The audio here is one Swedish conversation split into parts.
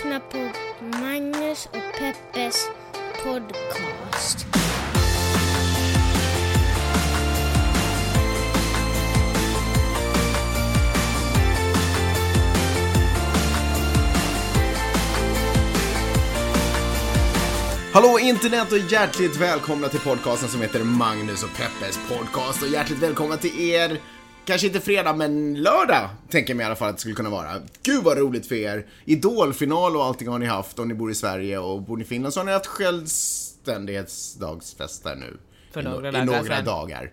lyssnar på Magnus och Peppes podcast. Hallå internet och hjärtligt välkomna till podcasten som heter Magnus och Peppes podcast och hjärtligt välkomna till er Kanske inte fredag, men lördag tänker jag mig i alla fall att det skulle kunna vara. Gud vad roligt för er! Idolfinal och allting har ni haft om ni bor i Sverige och bor ni i Finland så har ni haft självständighetsdagsfest där nu. För I, några i dagar några sedan. dagar.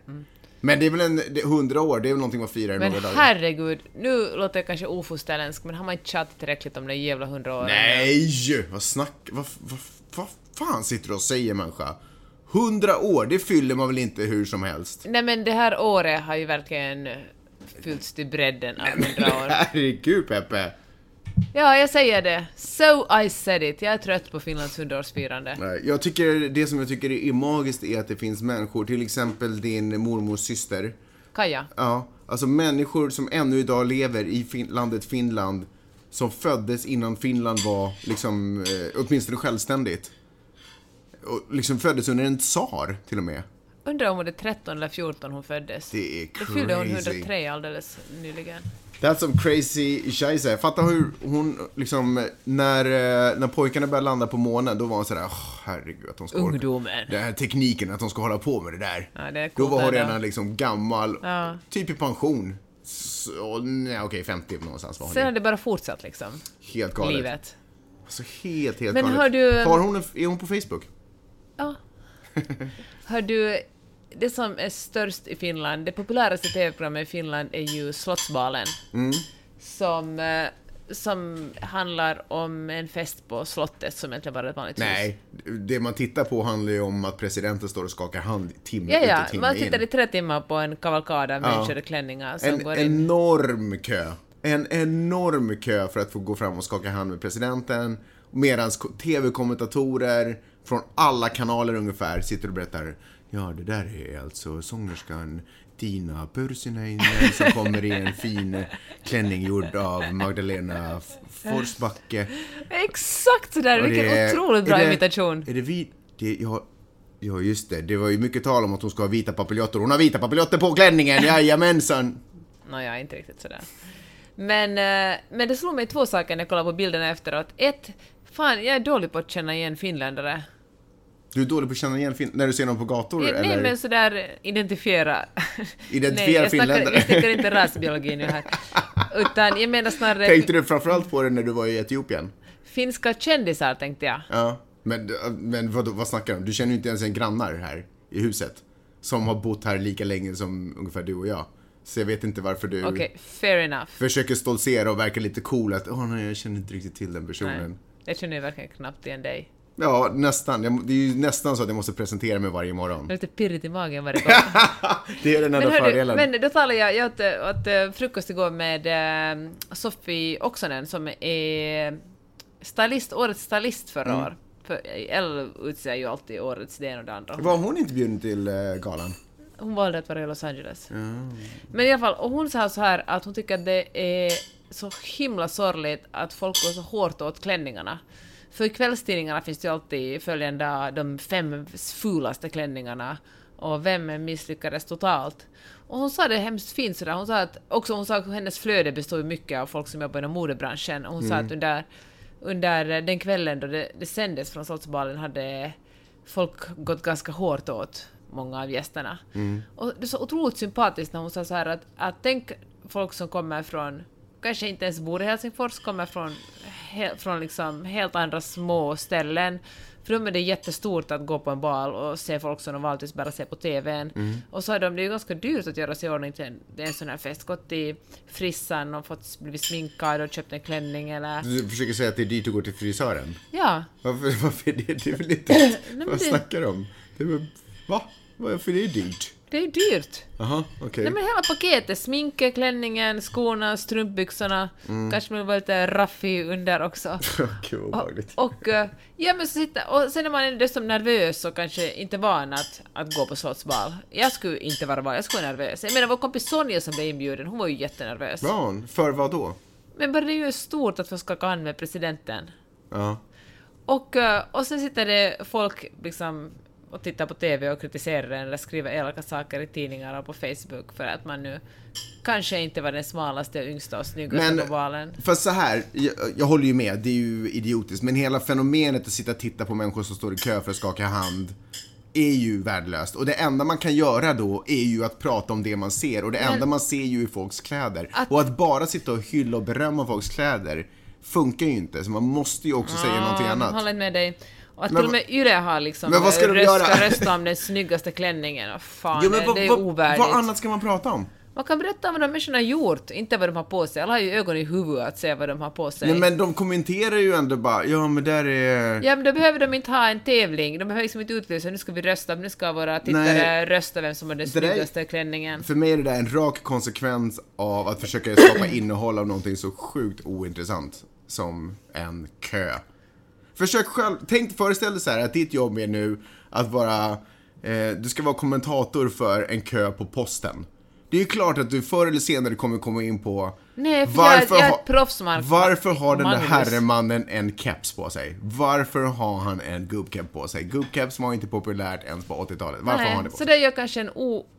Men det är väl en, 100 år, det är väl någonting man firar i Men några dagar. herregud, nu låter jag kanske ofosterländsk, men har man inte tjatat tillräckligt om det jävla hundra åren? Nej! Vad snack... Vad, vad, vad fan sitter du och säger människa? 100 år, det fyller man väl inte hur som helst? Nej men det här året har ju verkligen fyllts till bredden av hundra år. Herregud Peppe! Ja, jag säger det. So I said it. Jag är trött på Finlands hundraårsfirande. Jag tycker, det som jag tycker är magiskt är att det finns människor, till exempel din mormors syster. Kaja? Ja, alltså människor som ännu idag lever i fin- landet Finland, som föddes innan Finland var liksom, eh, åtminstone självständigt. Och liksom föddes under en tsar, till och med. Undrar om det är 13 eller 14 hon föddes. Det är Då fyllde hon crazy. 103 alldeles nyligen. That's some crazy scheisse. Fatta hur hon liksom, när, eh, när pojkarna började landa på månen, då var hon sådär, oh, herregud att de ska Ungdomen. Den här tekniken, att de ska hålla på med det där. Ja, det är då var hon redan liksom gammal, Ja. typ i pension. Så, nej, okej, 50 någonstans var hon Sen har det bara fortsatt liksom. Helt galet. Livet. Alltså helt, helt Men galet. har du- Har hon en, är hon på Facebook? Ja. Hör du, det som är störst i Finland, det populäraste TV-programmet i Finland är ju Slottsbalen. Mm. Som, eh, som handlar om en fest på slottet som egentligen bara är ett vanligt hus. Nej, det man tittar på handlar ju om att presidenten står och skakar hand timme Ja, ut ja, och timme man in. tittar i tre timmar på en kavalkad av människor i klänningar som En går in. enorm kö. En enorm kö för att få gå fram och skaka hand med presidenten. Medan tv-kommentatorer från alla kanaler ungefär sitter och berättar Ja, det där är alltså sångerskan Tina Purssinen som kommer i en fin klänning gjord av Magdalena Forsbacke. Exakt sådär, vilken är- otroligt bra är det- imitation. Är det vi... Det, ja, ja, just det. Det var ju mycket tal om att hon ska ha vita papiljotter. Hon har vita papiljotter på klänningen, jajamensan! Nåja, inte riktigt sådär. Men, eh, men det slog mig två saker när jag kollade på bilderna efteråt. Ett, fan, jag är dålig på att känna igen finländare. Du är dålig på att känna igen fin- när du ser någon på gator, Nej, eller? men sådär identifiera. Identifiera Nej, jag snackar- finländare. Jag snackar inte rasbiologi nu här. Utan jag menar snarare Tänkte du framförallt på det när du var i Etiopien? finska kändisar tänkte jag. Ja. Men, men vad, vad snackar du om? Du känner ju inte ens en grannar här i huset. Som har bott här lika länge som ungefär du och jag. Så jag vet inte varför du Okej, fair enough. försöker stoltsera och verka lite cool att åh nej, jag känner inte riktigt till den personen. Nej, jag känner ju verkligen knappt igen dig. Ja, nästan. Det är ju nästan så att jag måste presentera mig varje morgon. Jag har lite pirrigt i magen varje gång. det är den enda Men, fördelen. men då talade jag, jag åt, åt eh, frukost igår med eh, Sofie Oksanen som är stylist, årets stylist förra Mm. år. För Elle utser ju alltid årets det ena och det andra. Var hon inte bjuden till eh, galan? Hon valde att vara i Los Angeles. Men i alla fall, och hon sa så här att hon tycker att det är så himla sorgligt att folk går så hårt åt klänningarna. För i kvällstidningarna finns det ju alltid följande de fem fulaste klänningarna. Och vem misslyckades totalt. Och hon sa det hemskt fint sådär, hon sa att också hon sa att hennes flöde består mycket av folk som jobbar inom modebranschen. Och hon sa att under, under den kvällen då det, det sändes från Slottsbalen hade folk gått ganska hårt åt många av gästerna. Och det är så otroligt sympatiskt när hon sa så här att, att tänk folk som kommer från, kanske inte ens bor i Helsingfors, kommer från, he, från liksom helt andra små ställen. För dem är det jättestort att gå på en bal och se folk som de vanligtvis bara ser på TVn. Och så har de, det är ju ganska dyrt att göra sig i ordning till en, en sån här fest. Gått till frissan och fått blivit sminkad och köpt en klänning eller... Du försöker säga att det är dyrt att gå till frisören? Ja, Varför, varför är det? Det är väl inte... men vad det- snackar du om? Det är väl, va? Är det dyrt? det är ju dyrt. Jaha, okej. Nej men hela paketet, sminket, klänningen, skorna, strumpbyxorna, kanske man vill vara lite raffig under också. Gud vad Och, obehagligt. och, eh, ja, men så sitta, och sen är man dessutom nervös och kanske inte van att, att gå på slottsbal. Jag skulle inte vara van, jag skulle vara nervös. Jag menar vår kompis Sonja som blev inbjuden, hon var ju jättenervös. Var hon? För vad då? Men bara det är ju stort att få skaka hand med presidenten. Ja. Och, eh, och sen sitter det folk liksom och tittar på TV och kritiserar den eller skriver elaka saker i tidningar och på Facebook för att man nu kanske inte var den smalaste, yngsta och snyggaste Men- på valen. Fast så här, jag, jag håller ju med, det är ju idiotiskt. Men hela fenomenet att sitta och titta på människor som står i kö för att skaka hand är ju värdelöst. Och det enda man kan göra då är ju att prata om det man ser. Och det Men- enda man ser ju är folks kläder. Att- Och att bara sitta och hylla och berömma folks kläder funkar ju inte. Så man måste ju också säga någonting Ja, annat. Håller med dig. Och att Men till och med Yle har liksom Men vad ska de röst, göra? ska rösta om den snyggaste klänningen. Och fan, Jo, men vad, det är ovärdigt. vad annat ska man prata om? Man kan berätta om vad de människorna har gjort, inte vad de har på sig. Alla har ju ögon i huvudet att se vad de har på sig. Nej, men de kommenterar ju ändå bara, ja men där är... Ja, men då behöver de inte ha en tävling. De behöver liksom inte utlysa, nu ska vi rösta, nu ska våra tittare Nej. rösta vem som har den Det där är- snyggaste klänningen. För mig är det där en rak konsekvens av att försöka skapa innehåll av någonting så sjukt ointressant som en kö. Försök själv, tänk, föreställ dig så här att ditt jobb är nu att vara, eh, du ska vara kommentator för en kö på posten. Det är ju klart att du förr eller senare kommer komma in på Nej, för jag, jag är ett proffsmark. varför har den där herremannen en keps på sig? Varför har han en gubbkeps på sig? Gubbkeps var inte populärt ens på 80-talet. Varför har han det Nej, på så sig? det gör kanske en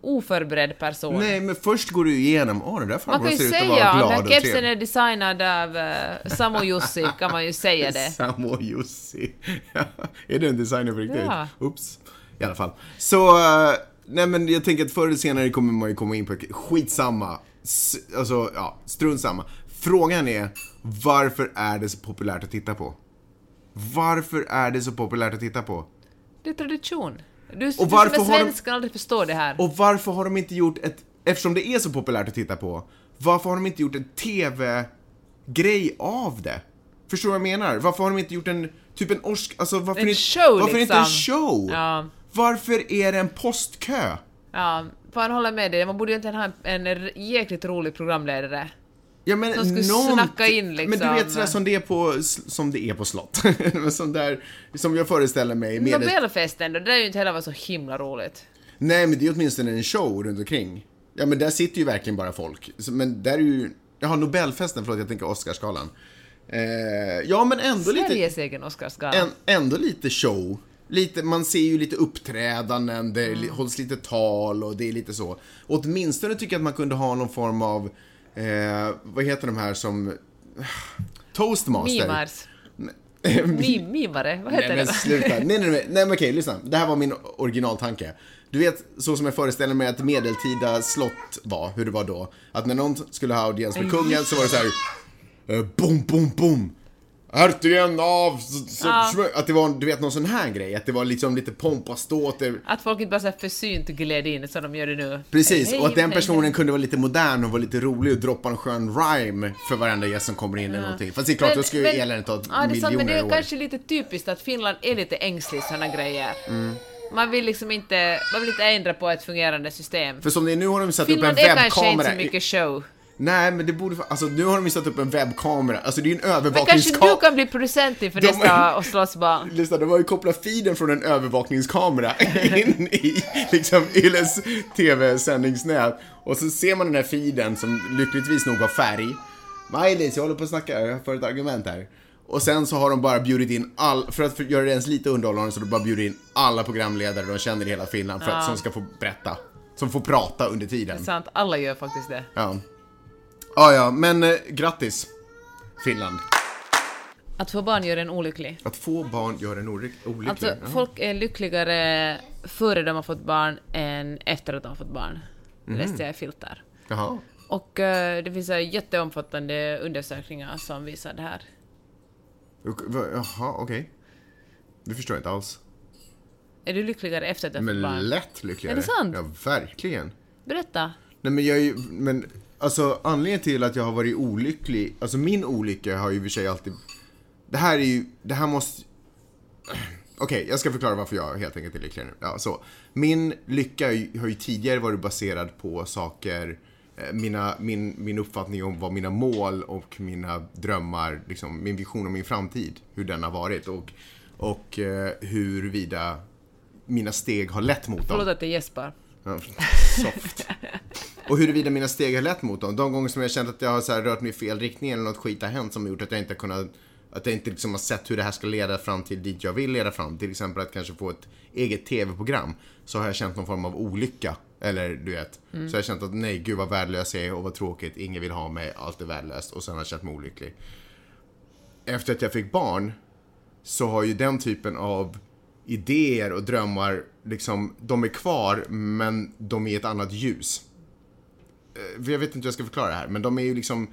oförberedd person. Nej, men först går du igenom, åh den där Man farbrorn kan ju ser ut att säga vara glad den och här kepsen trevlig. är designad av uh, Samo Jussi, kan man ju säga det. Samo Jussi. är du en designer på riktigt? Ja. Oops. I alla fall. Så, eh, nej men jag tänker att förr eller senare kommer man ju komma in på, skitsamma. S- alltså, ja, strunt samma. Frågan är, varför är det så populärt att titta på? Varför är det så populärt att titta på? Det är tradition. Du, du varför som är har de- svensk kan aldrig förstå det här. Och varför har de inte gjort ett, eftersom det är så populärt att titta på, varför har de inte gjort en TV-grej av det? Förstår du vad jag menar? Varför har de inte gjort en, typ en orsk, alltså varför, En inte, show, varför inte en liksom. show? Ja. Varför är det en postkö? Ja, fan hålla med dig. Man borde ju inte ha en, en jäkligt rolig programledare. Ja men Som skulle nånt- snacka in, Men du liksom. vet sådär som det är på, som det är på slott. Som där, som jag föreställer mig med Nobelfesten då, det där är ju inte heller var så himla roligt. Nej men det är åtminstone en show runt omkring. Ja men där sitter ju verkligen bara folk. Men där är ju, jaha Nobelfesten, förlåt jag tänker Oscarsgalan. Eh, ja men ändå lite, Sveriges egen Oscarsgala. ändå lite show. Lite, man ser ju lite uppträdanden, det Mm. hålls lite tal och det är lite så. Åtminstone tycker jag att man kunde ha någon form av, eh, vad heter de här som, toastmaster. Mimars. Mi, mimare, vad heter Nej men det? sluta. Nej, nej, nej, nej men okej, lyssna. Det här var min originaltanke. Du vet, så som jag föreställer mig att medeltida slott var, hur det var då. Att när någon skulle ha audiens med kungen så var det så här. eh, Boom, boom, boom. Hertigen av... Ja. Att det var, du vet, någon sån här grej. Att det var liksom lite pompa ståt. det- Att folk inte bara så försynt gled in som de gör det nu. Precis, Hej, och att den personen hej. kunde vara lite modern och vara lite rolig och droppa en skön rhyme för varenda gäst som kommer in eller någonting. Fast det är klart, då ska ju eländet ta ja, det är sant, miljoner men det är år. kanske lite typiskt att Finland är lite ängslig såna grejer. Mm. Man vill liksom inte, man vill inte ändra på ett fungerande system. För som det är nu har de satt upp en Finland är kanske inte webbkamera. så mycket show. Nej, men det borde... Alltså nu har de ju satt upp en webbkamera. Alltså det är ju en Men kanske övervakningskamera. du kan bli producent inför De- nästa Slottsbarn. Lyssna, de har ju kopplat feeden från en övervakningskamera in i liksom Yles TV-sändningsnät. Och så ser man den här feeden som lyckligtvis nog har färg. Maj-Lis, jag håller på att snacka, jag får ett argument här. Och sen så har de bara bjudit in all, för att göra det ens lite underhållande så har de bara bjudit in alla programledare de känner i hela Finland för att, som ska få berätta. Som får prata under tiden. Sant, alla gör faktiskt det. Ja. Ja, ja, men eh, grattis Finland. Att få barn gör en olycklig. Att få barn gör en olyck- olycklig. Alltså, ja. folk är lyckligare före de har fått barn än efter att de har fått barn. Mhm. läste jag i Filter. Jaha. Och eh, det finns uh, jätteomfattande undersökningar som visar det här. Och- va- Jaha, okej. Det förstår jag inte alls. Är du lyckligare efter att du har fått Men barn? lätt lyckligare. Är det sant? Ja, verkligen. Berätta. Nej men jag är ju, men alltså anledningen till att jag har varit olycklig, alltså min olycka har ju i och för sig alltid, det här är ju, det här måste, okej jag ska förklara varför jag helt enkelt är lyckligare nu. Ja, så. Min lycka har ju- tidigare varit baserad på saker, eh, mina, min, min uppfattning om vad mina mål och mina drömmar, liksom min vision om min framtid, hur den har varit och, och eh, huruvida mina steg har lett mot dem. Förlåt att jag gäspar. Soft. Och huruvida mina steg har lett mot dem. De gånger som jag känt att jag har så här rört mig i fel riktning eller något skit har hänt som har gjort att jag inte har kunnat att jag inte liksom har sett hur det här ska leda fram till dit jag vill leda fram. Till exempel att kanske få ett eget tv-program. Så har jag känt någon form av olycka. Eller du vet. Så jag har känt att nej, gud vad värdelös jag är och vad tråkigt. Ingen vill ha mig, allt är värdelöst. Och sen har jag känt mig olycklig. Efter att jag fick barn så har ju den typen av idéer och drömmar, liksom, de är kvar men de är i ett annat ljus. Eh, Jag vet inte hur jag ska förklara det här, men de är ju liksom,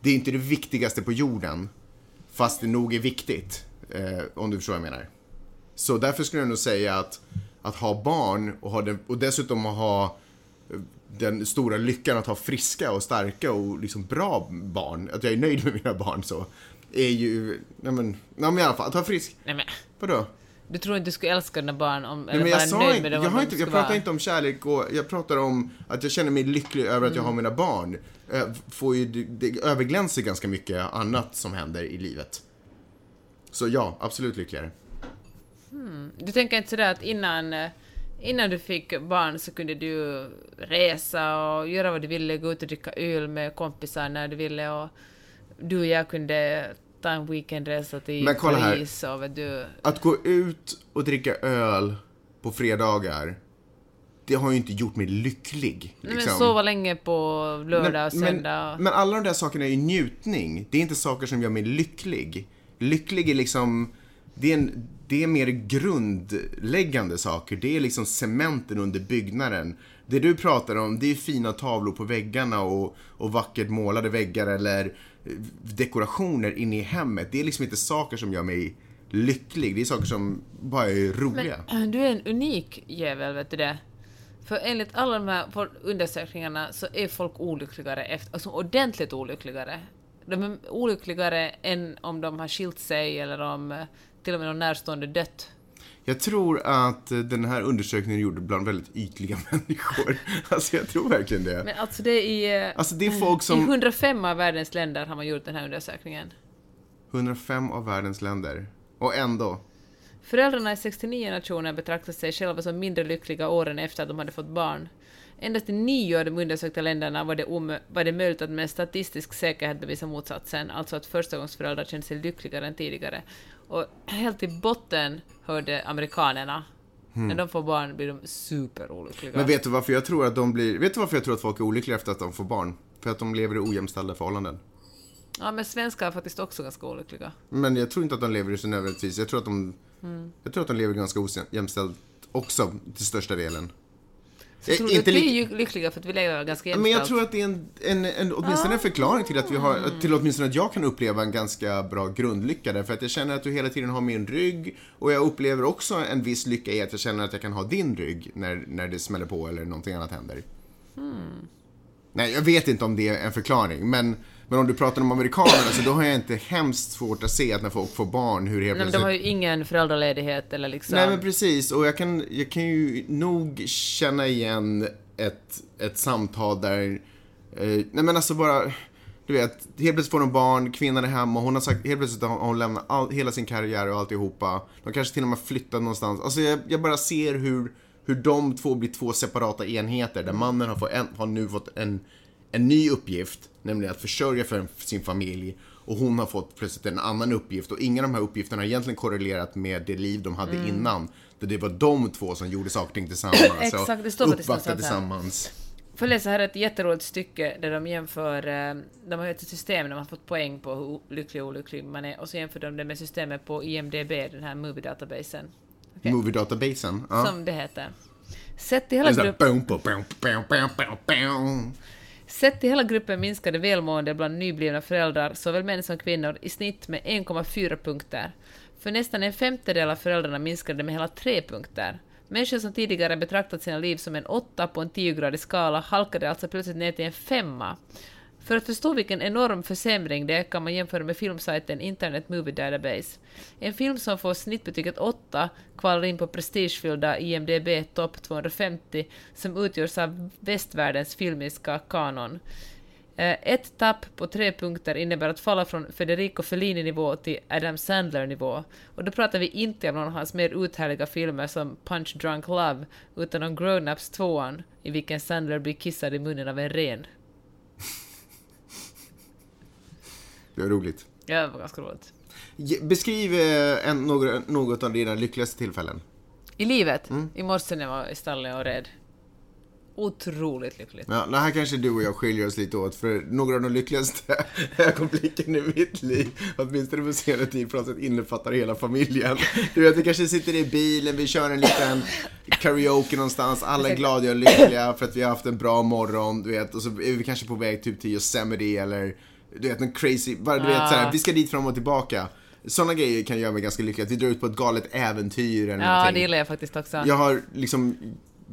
det är inte det viktigaste på jorden. Fast det nog är viktigt, eh, om du förstår vad jag menar. Så därför skulle jag nog säga att, att ha barn och, ha den, och dessutom ha eh, den stora lyckan att ha friska och starka och liksom bra barn, att jag är nöjd med mina barn så, är ju, nej men, nej men i alla fall, att ha frisk, Nej men, vadå? Du tror inte du skulle älska dina barn om, Nej, eller men jag vara nöjd med jag, dem har inte, jag skulle pratar vara- inte om kärlek och jag pratar om att jag känner mig lycklig över att jag har mina barn. Eh, Får ju, det, överglänser ganska mycket annat som händer i livet. Så ja, absolut lyckligare. Du tänker inte sådär att innan, eh, innan du fick barn så kunde du resa och göra vad du ville, gå ut och dricka öl med kompisar när du ville och du och jag kunde ta en weekendresa till Men kolla här. Paris och vet du... Att gå ut och dricka öl på fredagar, det har ju inte gjort mig lycklig. Liksom. men sova länge på lördag och men, söndag. men alla de där sakerna är ju njutning. Det är inte saker som gör mig lycklig. Lycklig är liksom, det är, en, det är mer grundläggande saker. Det är liksom cementen under byggnaden. Det du pratar om, det är fina tavlor på väggarna och, och vackert målade väggar eller dekorationer inne i hemmet. Det är liksom inte saker som gör mig lycklig. Det är saker som bara är roliga. Men äh, du är en unik jävel, vet du det? För enligt alla de här undersökningarna så är folk olyckligare, efter, alltså ordentligt olyckligare. De är olyckligare än om de har skilt sig eller om eh, till och med någon närstående dött. Jag tror att den här undersökningen är gjord bland väldigt ytliga människor. Alltså jag tror verkligen det. Men alltså det är i, eh, Alltså det är folk i som... 105 av världens länder har man gjort den här undersökningen. 105 av världens länder. Och ändå. Föräldrarna i 69 nationer betraktar sig själva som mindre lyckliga åren efter att de hade fått barn. Endast i nio av de undersökta länderna var det, var det möjligt att med statistisk säkerhet bevisa motsatsen, alltså att förstagångsföräldrar kände sig lyckligare än tidigare. Och helt i botten hörde amerikanerna. När de får barn blir de superolyckliga. Men vet du varför jag tror att de blir... Vet du varför jag tror att folk är olyckliga efter att de får barn? För att de lever i ojämställda förhållanden. Ja, men svenskar är faktiskt också ganska olyckliga. Men jag tror inte att de lever i så nödvändigtvis. Jag tror att de... Mm. Jag tror att de lever ganska ojämställt också, till största delen. Så tror Eh, du att inte vi är lyckliga för att vi lever ganska jämställt? Men jag tror att det är en, en, en, åtminstone en förklaring till att vi har, till åtminstone att jag kan uppleva en ganska bra grundlycka därför att jag känner att du hela tiden har min rygg och jag upplever också en viss lycka i att jag känner att jag kan ha din rygg när, när det smäller på eller någonting annat händer. Nej, jag vet inte om det är en förklaring, men, men om du pratar om amerikanerna så då har jag inte hemskt svårt att se att när folk får barn hur helt Nej, men de har ju ingen föräldraledighet eller liksom... Nej men precis, och jag kan, jag kan ju nog känna igen ett, ett samtal där, eh, nej men alltså bara, du vet, helt plötsligt får de barn, kvinnan är hemma, hon har sagt, helt plötsligt har hon lämnat all, hela sin karriär och alltihopa. De kanske till och med flyttat någonstans. Alltså jag, jag bara ser hur, hur de två blir två separata enheter, där mannen har, fått en, har nu fått en, en ny uppgift, nämligen att försörja för sin familj. Och hon har fått plötsligt en annan uppgift och ingen av de här uppgifterna har egentligen korrelerat med det liv de hade innan. Där det var de två som gjorde saker och ting tillsammans Exakt, det och står faktiskt uppvaktade tillsammans. Får läsa här ett jätteroligt stycke där de jämför, eh, de har ett system där man fått poäng på hur lycklig och olycklig man är och så jämför de det med systemet på IMDB, den här movie databasen. Okej. Movie databasen. Ja. Som det heter. Sett till Det hela, är sett till hela gruppen minskade välmående bland nyblivna föräldrar, såväl män som kvinnor, i snitt med 1,4 punkter. För nästan en femtedel av föräldrarna minskade det med hela 3 punkter. Människor som tidigare betraktat sina liv som en åtta på en 10-gradig skala halkade alltså plötsligt ner till en femma. För att förstå vilken enorm försämring det är kan man jämföra med filmsajten Internet Movie Database. En film som får snittbetyget 8 kvalar in på prestigefyllda IMDB Top 250 som utgörs av västvärldens filmiska kanon. Eh, ett tapp på tre punkter innebär att falla från Federico Fellini-nivå till Adam Sandler-nivå. Och då pratar vi inte om någon av hans mer uthärliga filmer som Punch Drunk Love, utan om Grown-Ups 2 i vilken Sandler blir kissad i munnen av en ren. Det var roligt. Ja, det var ganska roligt. Beskriv eh, en, några, något av dina lyckligaste tillfällen. I livet? Mm. I morse när jag var i stallet och red. Otroligt lyckligt. Ja, det här kanske du och jag skiljer oss lite åt, för några av de lyckligaste ögonblicken i mitt liv, åtminstone på senare tid, på något sätt innefattar hela familjen. Du vet, vi kanske sitter i bilen, vi kör en liten karaoke någonstans, alla är glada och lyckliga för att vi har haft en bra morgon, du vet, och så är vi kanske på väg typ till Yosemite eller, du vet, en crazy, bara du vet såhär, vi ska dit fram och tillbaka. Sådana grejer kan göra mig ganska lycklig, att vi drar ut på ett galet äventyr eller Ja, någonting. det gillar jag faktiskt också. Jag har liksom,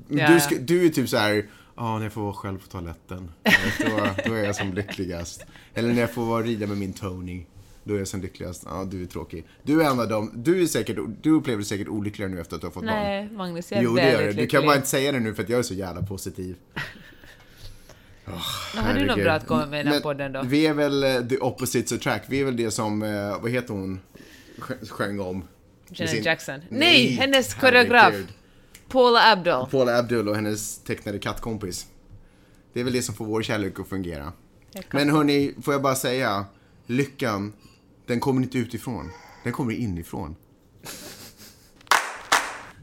Ja. du, ska, du är typ så här. ja när jag får vara själv på toaletten, då, då är jag som lyckligast. Eller när jag får vara och rida med min Tony, då är jag som lyckligast. Ja, du är tråkig. Du är en av dem, du är säkert, du upplever dig säkert olyckligare nu efter att du har fått barn. Nej, Magnus, jag är Jo, det väldigt gör. Du lycklig. kan bara inte säga det nu för att jag är så jävla positiv. Men har du något bra att komma med i den här podden då? Vi är väl eh, the opposites attract. Vi är väl det som, eh, vad heter hon, sj- sjöng om? Janet sin- Jackson. Nej, Nej, hennes koreograf. Paula Abdul. Paula Abdul och hennes tecknade kattkompis. Det är väl det som får vår kärlek att fungera. Men hörni, får jag bara säga, lyckan, den kommer inte utifrån. Den kommer inifrån.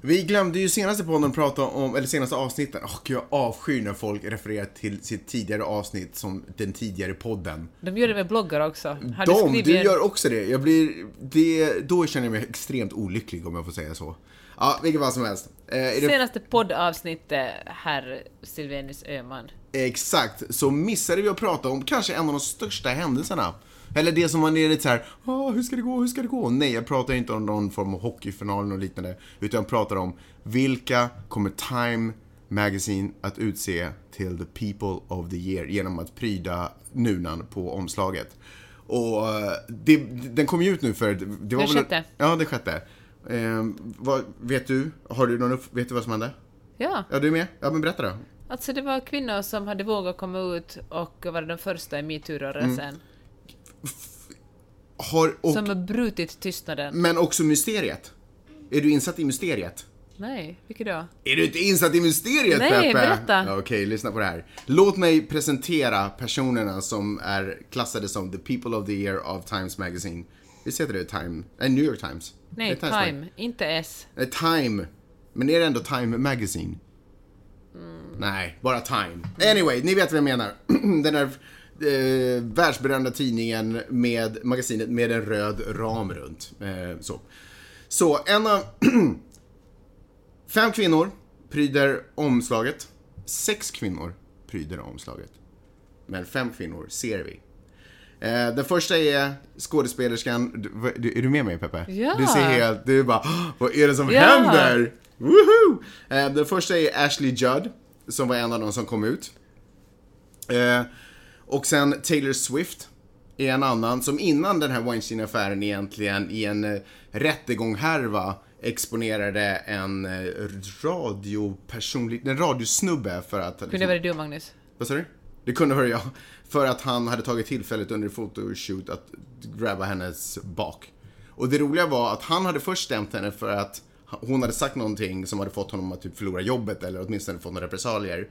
Vi glömde ju senaste podden prata om, eller senaste avsnitten, gud jag avskyr när folk refererar till sitt tidigare avsnitt som den tidigare podden. De gör det med bloggar också. Har De, du en- gör också det. Jag blir, det. Då känner jag mig extremt olycklig om jag får säga så. Ja, vilket fall som helst. Eh, är det Senaste poddavsnittet, herr Silvenius Öhman. Exakt, så missade vi att prata om kanske en av de största händelserna. Eller det som man är lite såhär, ah, hur ska det gå, hur ska det gå? Nej, jag pratar inte om någon form av hockeyfinal och liknande. Utan jag pratar om vilka kommer Time Magazine att utse till the people of the year genom att pryda nunan på omslaget. Och eh, det, den kom ju ut nu för... Det var Den väl, sjätte. Ja, det sjätte. Eh, vad, vet du? Har du någon upp, Vet du vad som hände? Ja, Ja, du är med? Ja, men berätta då. Alltså det var kvinnor som hade vågat komma ut och var den första i metoo-rörelsen. Mm. Har, och, Som har brutit tystnaden. Men också mysteriet. Är du insatt i mysteriet? Nej, vilket då? Är du inte insatt i mysteriet Nej, Peppe? berätta. Okej, lyssna på det här. Låt mig presentera personerna som är klassade som the people of the year of Times Magazine. Visst heter det Time? Nej, New York Times. Nej, är Time, inte S. Nej, Time. Men är det ändå Time Magazine? Mm. Nej, bara Time. Anyway, ni vet vad jag menar. Den här eh, världsberömda tidningen med magasinet med en röd ram runt. Eh, så. så, en av... fem kvinnor pryder omslaget. Sex kvinnor pryder omslaget. Men fem kvinnor ser vi. Eh, den första är skådespelerskan, du, är du med mig Peppe? Ja. Du ser helt, du bara, "Åh, vad är det som Ja. händer? Woohoo! Eh, den första är Ashley Judd, som var en av de som kom ut. Eh, och sen Taylor Swift är en annan som innan den här Weinstein-affären egentligen i en eh, rättegång-härva exponerade en eh, radiopersonlig, en radiosnubbe för att... Kunde det varit du, Magnus? Vad sa du? Det kunde vara jag. För att han hade tagit tillfället under photoshoot att grabba hennes bak. Och det roliga var att han hade först stämt henne för att hon hade sagt någonting som hade fått honom att typ förlora jobbet eller åtminstone fått några repressalier.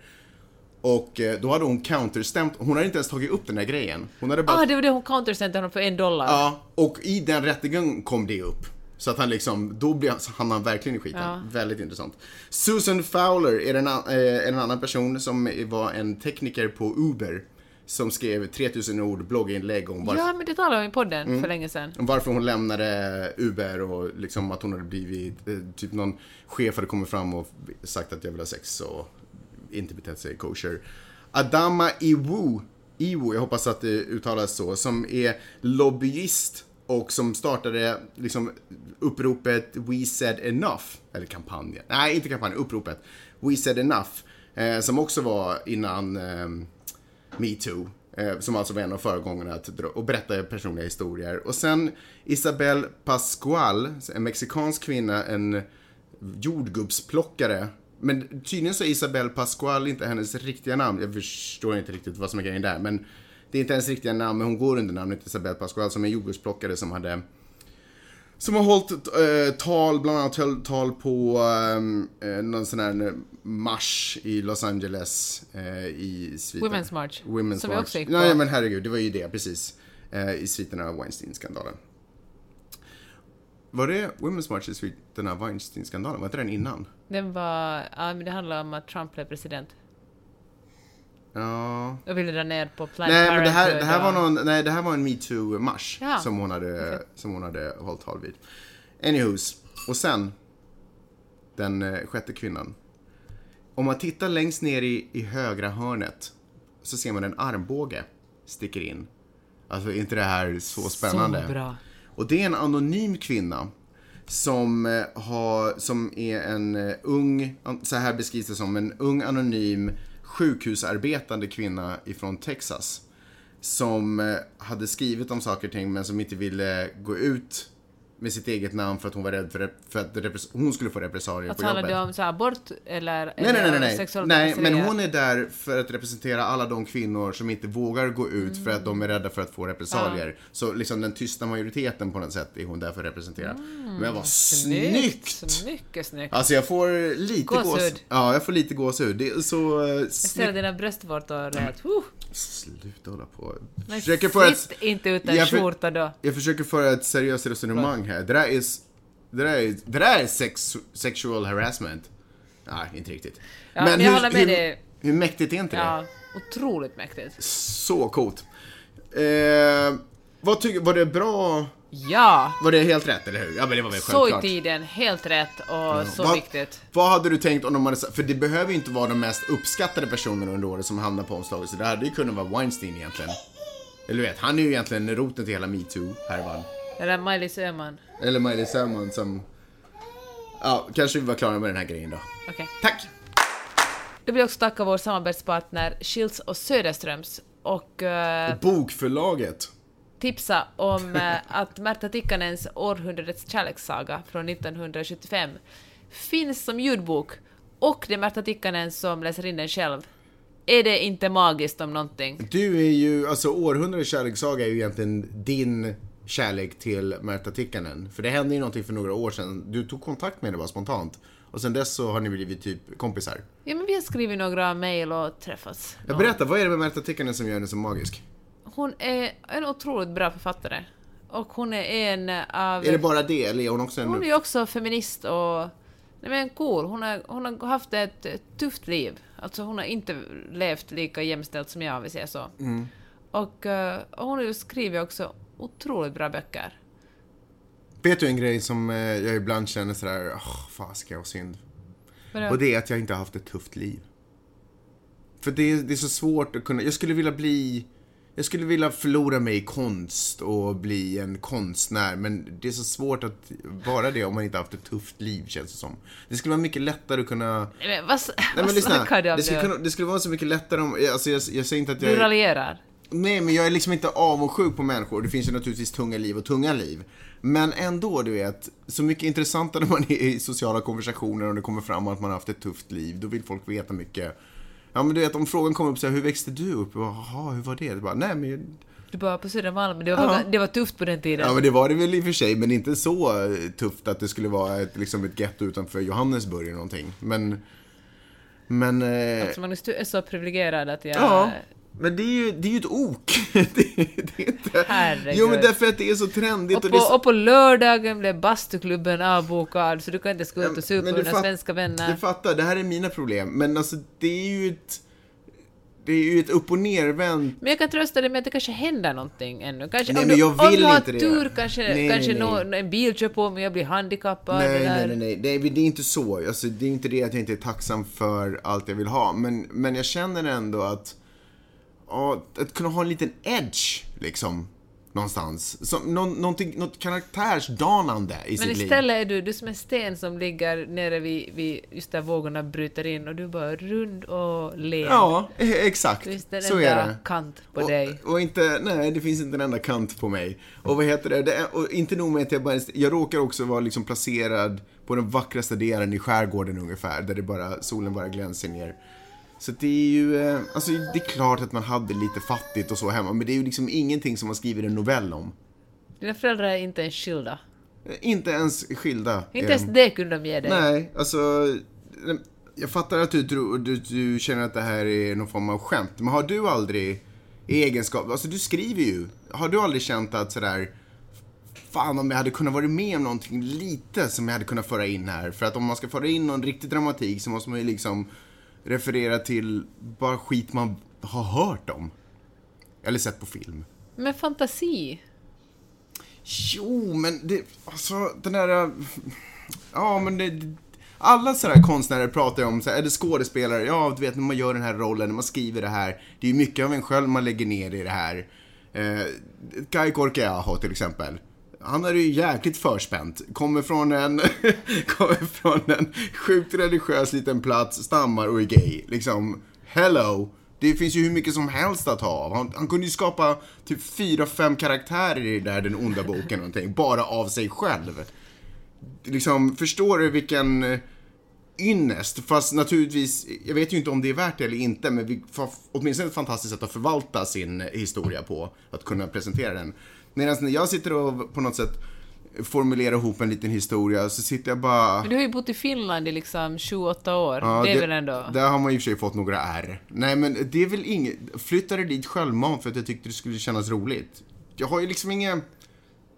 Och eh, då hade hon counterstämt, hon hade inte ens tagit upp den här grejen. Hon hade bara Ah, det var det hon countersände honom för en dollar. Ja, och i den rättegången kom det upp. Så att han liksom, då blev, han han verkligen i skiten. Ja. Väldigt intressant. Susan Fowler är en, eh, en annan person som var en tekniker på Uber. Som skrev 3000 ord blogginlägg om varför, Ja, men det talade vi om i podden Mm. för länge sedan. om varför hon lämnade Uber och liksom att hon hade blivit, eh, typ någon chef hade kommit fram och sagt att jag vill ha sex och inte betett sig kosher. Adama Iwu, Iwu, jag hoppas att det uttalas så, som är lobbyist och som startade liksom uppropet We said enough, eller kampanjen, nej inte kampanjen, uppropet We said enough, eh, som också var innan eh, metoo. Eh, som alltså var en av föregångarna att dra, och berätta personliga historier. Och sen Isabel Pascual, en mexikansk kvinna, en jordgubbsplockare. Men tydligen så är Isabel Pascual inte hennes riktiga namn. Jag förstår inte riktigt vad som är grejen där. Men det är inte hennes riktiga namn, men hon går under namnet Isabel Pascual som är en jordgubbsplockare som hade som har hållit eh, tal, bland annat höll tal på eh, eh, någon sån här marsch i Los Angeles eh, i sviten. Women's March, Women's som vi March. också gick på. Nej men herregud, det var ju det precis. Eh, I sviten av Weinstein-skandalen. Var det Women's March Sweet, den här Weinstein-skandalen? Var inte den innan? Den var... Ja, men det handlar om att Trump blev president. Ja. Och ville dra ner på Planned Nej, men det här, det här var någon, nej, det här var en metoo-marsch Ja. som, hon hade, som hon hade hållit tal vid. Anywho's. Och sen, den eh, sjätte kvinnan. Om man tittar längst ner i, i högra hörnet så ser man en armbåge sticker in. Alltså, är inte det här så spännande? Så bra. Och det är en anonym kvinna som, eh, har, som är en eh, ung, så här beskrivs det som, en ung anonym sjukhusarbetande kvinna ifrån Texas. Som eh, hade skrivit om saker och ting men som inte ville gå ut med sitt eget namn för att hon var rädd för, för att hon skulle få repressalier Att på jobbet. det om så abort eller, Nej, nej, nej, nej, nej. nej men hon är där för att representera alla de kvinnor som inte vågar gå ut för att de är rädda för att få repressalier. Så liksom den tysta majoriteten på något sätt är hon där för att representera. Men vad snyggt! Mycket snyggt. Alltså jag får lite Gåshud. gåshud. Ja, jag får lite gåshud. Det är så uh, Jag ser dina bröstvårtor rätt. Sluta hålla på. men Försöker föra ett, inte utan Jag skjorta då. jag försöker föra ett seriöst resonemang här. Det där är, det där är, det där är sex, sexual harassment. Nej, inte riktigt. Ja, men håller med hur, dig. hur mäktigt är inte det? Ja, otroligt mäktigt. Så coolt. Eh, vad tycker, var det bra? Ja, Var det helt rätt, eller hur? Ja, men det var väl så i självklart. tiden, helt rätt och så vad, viktigt. Vad hade du tänkt om de hade för det behöver ju inte vara de mest uppskattade personerna under året som hamnar på omslaget, så det hade ju kunnat vara Weinstein egentligen. Eller du vet, han är ju egentligen roten till hela metoo-härvan. Eller Maj-Lis Öhman. Eller Miley Salmon som... Ja, kanske vi var klara med den här grejen då. Okej. Tack! Då vill jag också tacka vår samarbetspartner Schilds och Söderströms och eh, Bokförlaget. Tipsa om eh, att Märta Tikkanens Århundradets kärlekssaga från 1975 finns som ljudbok och det är Märta Tikkanen som läser in den själv. Är det inte magiskt om någonting? Du är ju, alltså århundradets kärlekssaga är ju egentligen din kärlek till Märta Tikkanen. För det hände ju någonting för några år sedan. Du tog kontakt med henne bara spontant. Och sen dess så har ni blivit typ kompisar. Ja, men vi har skrivit några mejl och träffats. Jag berättar, vad är det med Märta Tikkanen som gör henne så magisk? Hon är en otroligt bra författare. Och hon är en av... Är det bara det, eller är hon också en... Hon är också feminist och... Nej men cool, hon har, hon har haft ett tufft liv. Alltså hon har inte levt lika jämställt som jag, om vi säger så. Mm. Och, eh, och hon skrivit också otroligt bra böcker. Vet du en grej som eh, jag ibland känner sådär, åh, fasiken vad synd. Vadå? Och det är att jag inte har haft ett tufft liv. För det är, det är så svårt att kunna, jag skulle vilja bli, jag skulle vilja förlora mig i konst och bli en konstnär, men det är så svårt att vara det om man inte har haft ett tufft liv, känns det som. Det skulle vara mycket lättare att kunna... Nej, men vad, Nej vad men lyssna, snackar det skulle, kunna, det skulle vara så mycket lättare om, alltså jag, jag säger inte att jag... Du raljerar. Nej, men jag är liksom inte avundsjuk på människor. Det finns ju naturligtvis tunga liv och tunga liv. Men ändå, du vet, så mycket intressantare man är i sociala konversationer och det kommer fram att man har haft ett tufft liv. Då vill folk veta mycket. Ja, men du vet, om frågan kommer upp så här, hur växte du upp? Jaha, hur var det? det bara, nej, men, Du bara på Södermalm, det var, Ja. det var tufft på den tiden. ja, men det var det väl i och för sig, men inte så tufft att det skulle vara ett, liksom ett getto utanför Johannesburg eller någonting. Men, men... Eh, Alltså du är så privilegierad att jag... Ja, men det är ju, det är ju ett ok. det, det är inte... Herregud. Jo, men därför att det är så trendigt. Och Och på, det så... och på lördagen blev bastuklubben avbokad, så du kan inte gå ut och supa med dina svenska vänner. Du fattar, det här är mina problem. Men alltså, det är ju ett... Det är ju ett upp och nervänt... Men jag kan trösta dig med att det kanske händer någonting ännu. Kanske, Nej, om men jag om vill du har inte det. tur kanske, Nej, kanske nej, nej. en bil kör på mig och jag blir handikappad. Nej, nej, nej, nej, nej. Det är inte så. Alltså, det är inte det att jag inte är tacksam för allt jag vill ha. Men, men jag känner ändå att... Ja, att kunna ha en liten edge, liksom. Någonstans. Som, nå, någonting, något karaktärsdanande i Men sitt liv. istället är du, du som en sten som ligger nere vid, vid just där vågorna bryter in och du är bara rund och len. Ja, eh, exakt. Du är inte en Så är enda det. kant på och, dig. Och inte, nej, det finns inte en enda kant på mig. Och vad heter det, det är, och inte nog med att jag bara, jag råkar också vara liksom placerad på den vackraste delen i skärgården ungefär, där det bara, solen bara glänser ner. Så det är ju, eh, alltså det är klart att man hade lite fattigt och så hemma, men det är ju liksom ingenting som man skriver en novell om. Dina föräldrar är inte ens skilda. Eh, Inte ens skilda. Inte ens de. det kunde de ge dig. Nej, alltså... Jag fattar att du, tror, du, du känner att det här är någon form av skämt. Men har du aldrig i egenskap... Alltså du skriver ju. Har du aldrig känt att sådär... fan om jag hade kunnat vara med om någonting lite som jag hade kunnat föra in här. För att om man ska föra in någon riktig dramatik så måste man ju liksom referera till bara skit man har hört om. Eller sett på film. Men fantasi. Jo, men det, alltså den där... Ja, men det... Alla sådana konstnärer pratar ju om, så här, eller skådespelare, ja du vet när man gör den här rollen, när man skriver det här. Det är ju mycket av en själv man lägger ner i det här. Eh, Kai Korkeaho till exempel. Han är ju jäkligt förspänt. Kommer från en, kommer från en sjukt religiös liten plats, stammar och är gay. Liksom, hello! Det finns ju hur mycket som helst att ha av. Han, han kunde ju skapa typ fyra, fem karaktärer i där Den onda boken någonting, bara av sig själv. Liksom, förstår du vilken eh, ynnest? Fast naturligtvis, jag vet ju inte om det är värt det eller inte, men vi, åtminstone ett fantastiskt sätt att förvalta sin historia på, att kunna presentera den. Medan när jag sitter och på något sätt formulerar ihop en liten historia så sitter jag bara... Men du har ju bott i Finland i liksom 28 år. Ja, det är väl ändå... Där har man i och för sig fått några R. Nej, men det är väl inget... Flyttade dit självmant för att jag tyckte det skulle kännas roligt. Jag har ju liksom ingen...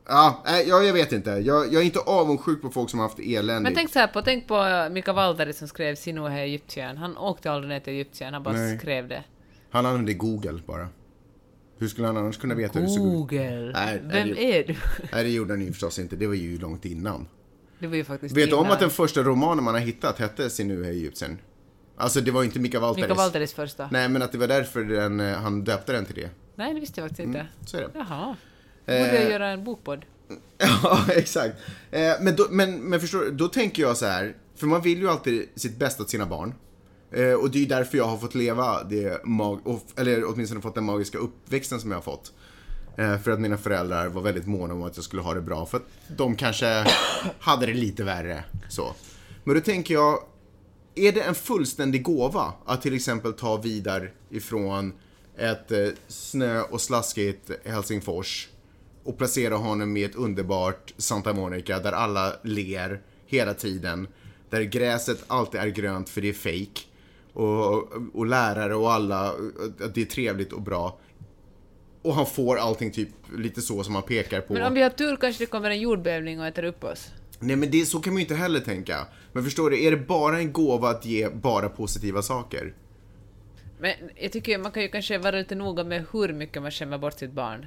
Ja, nej, jag, jag vet inte. Jag, jag är inte avundsjuk på folk som har haft eländigt. Men tänk så här på, tänk på Mika Valtari som skrev Sinuhe Egyptien. Han åkte aldrig ner till Egyptien, han bara Nej. skrev det. Han använde Google bara. Hur skulle han annars kunna veta hur det såg ut? Google. Nej, Vem är du? Nej, det gjorde han ju förstås inte. Det var ju långt innan. Det var ju faktiskt Vet du om att den första romanen man har hittat hette Sinuhe Egyptien? Alltså, det var ju inte Mika Valtaris. Mika Valtaris första. Nej, men att det var därför den, eh, han döpte den till det. Nej, det visste jag faktiskt inte. Så är det. Jaha. Borde jag Eh, göra en bokpodd? Ja, exakt. Eh, men, då, men, men förstår du, då tänker jag så här, för man vill ju alltid sitt bästa till sina barn. Eh, och det är ju därför jag har fått leva det, mag- eller åtminstone fått den magiska uppväxten som jag har fått. Eh, för att mina föräldrar var väldigt måna om att jag skulle ha det bra, för att de kanske hade det lite värre. Så. Men då tänker jag, är det en fullständig gåva att till exempel ta vidare ifrån ett eh, snö och slaskigt Helsingfors och placera honom i ett underbart Santa Monica där alla ler hela tiden. Där gräset alltid är grönt för det är fake. Och, och lärare och alla, att det är trevligt och bra. Och han får allting typ lite så som han pekar på. Men om vi har tur kanske det kommer en jordbävning och äter upp oss. Nej men det, så kan man ju inte heller tänka. Men förstår du, är det bara en gåva att ge bara positiva saker? Men jag tycker man kan ju kanske vara lite noga med hur mycket man skämmer bort sitt barn.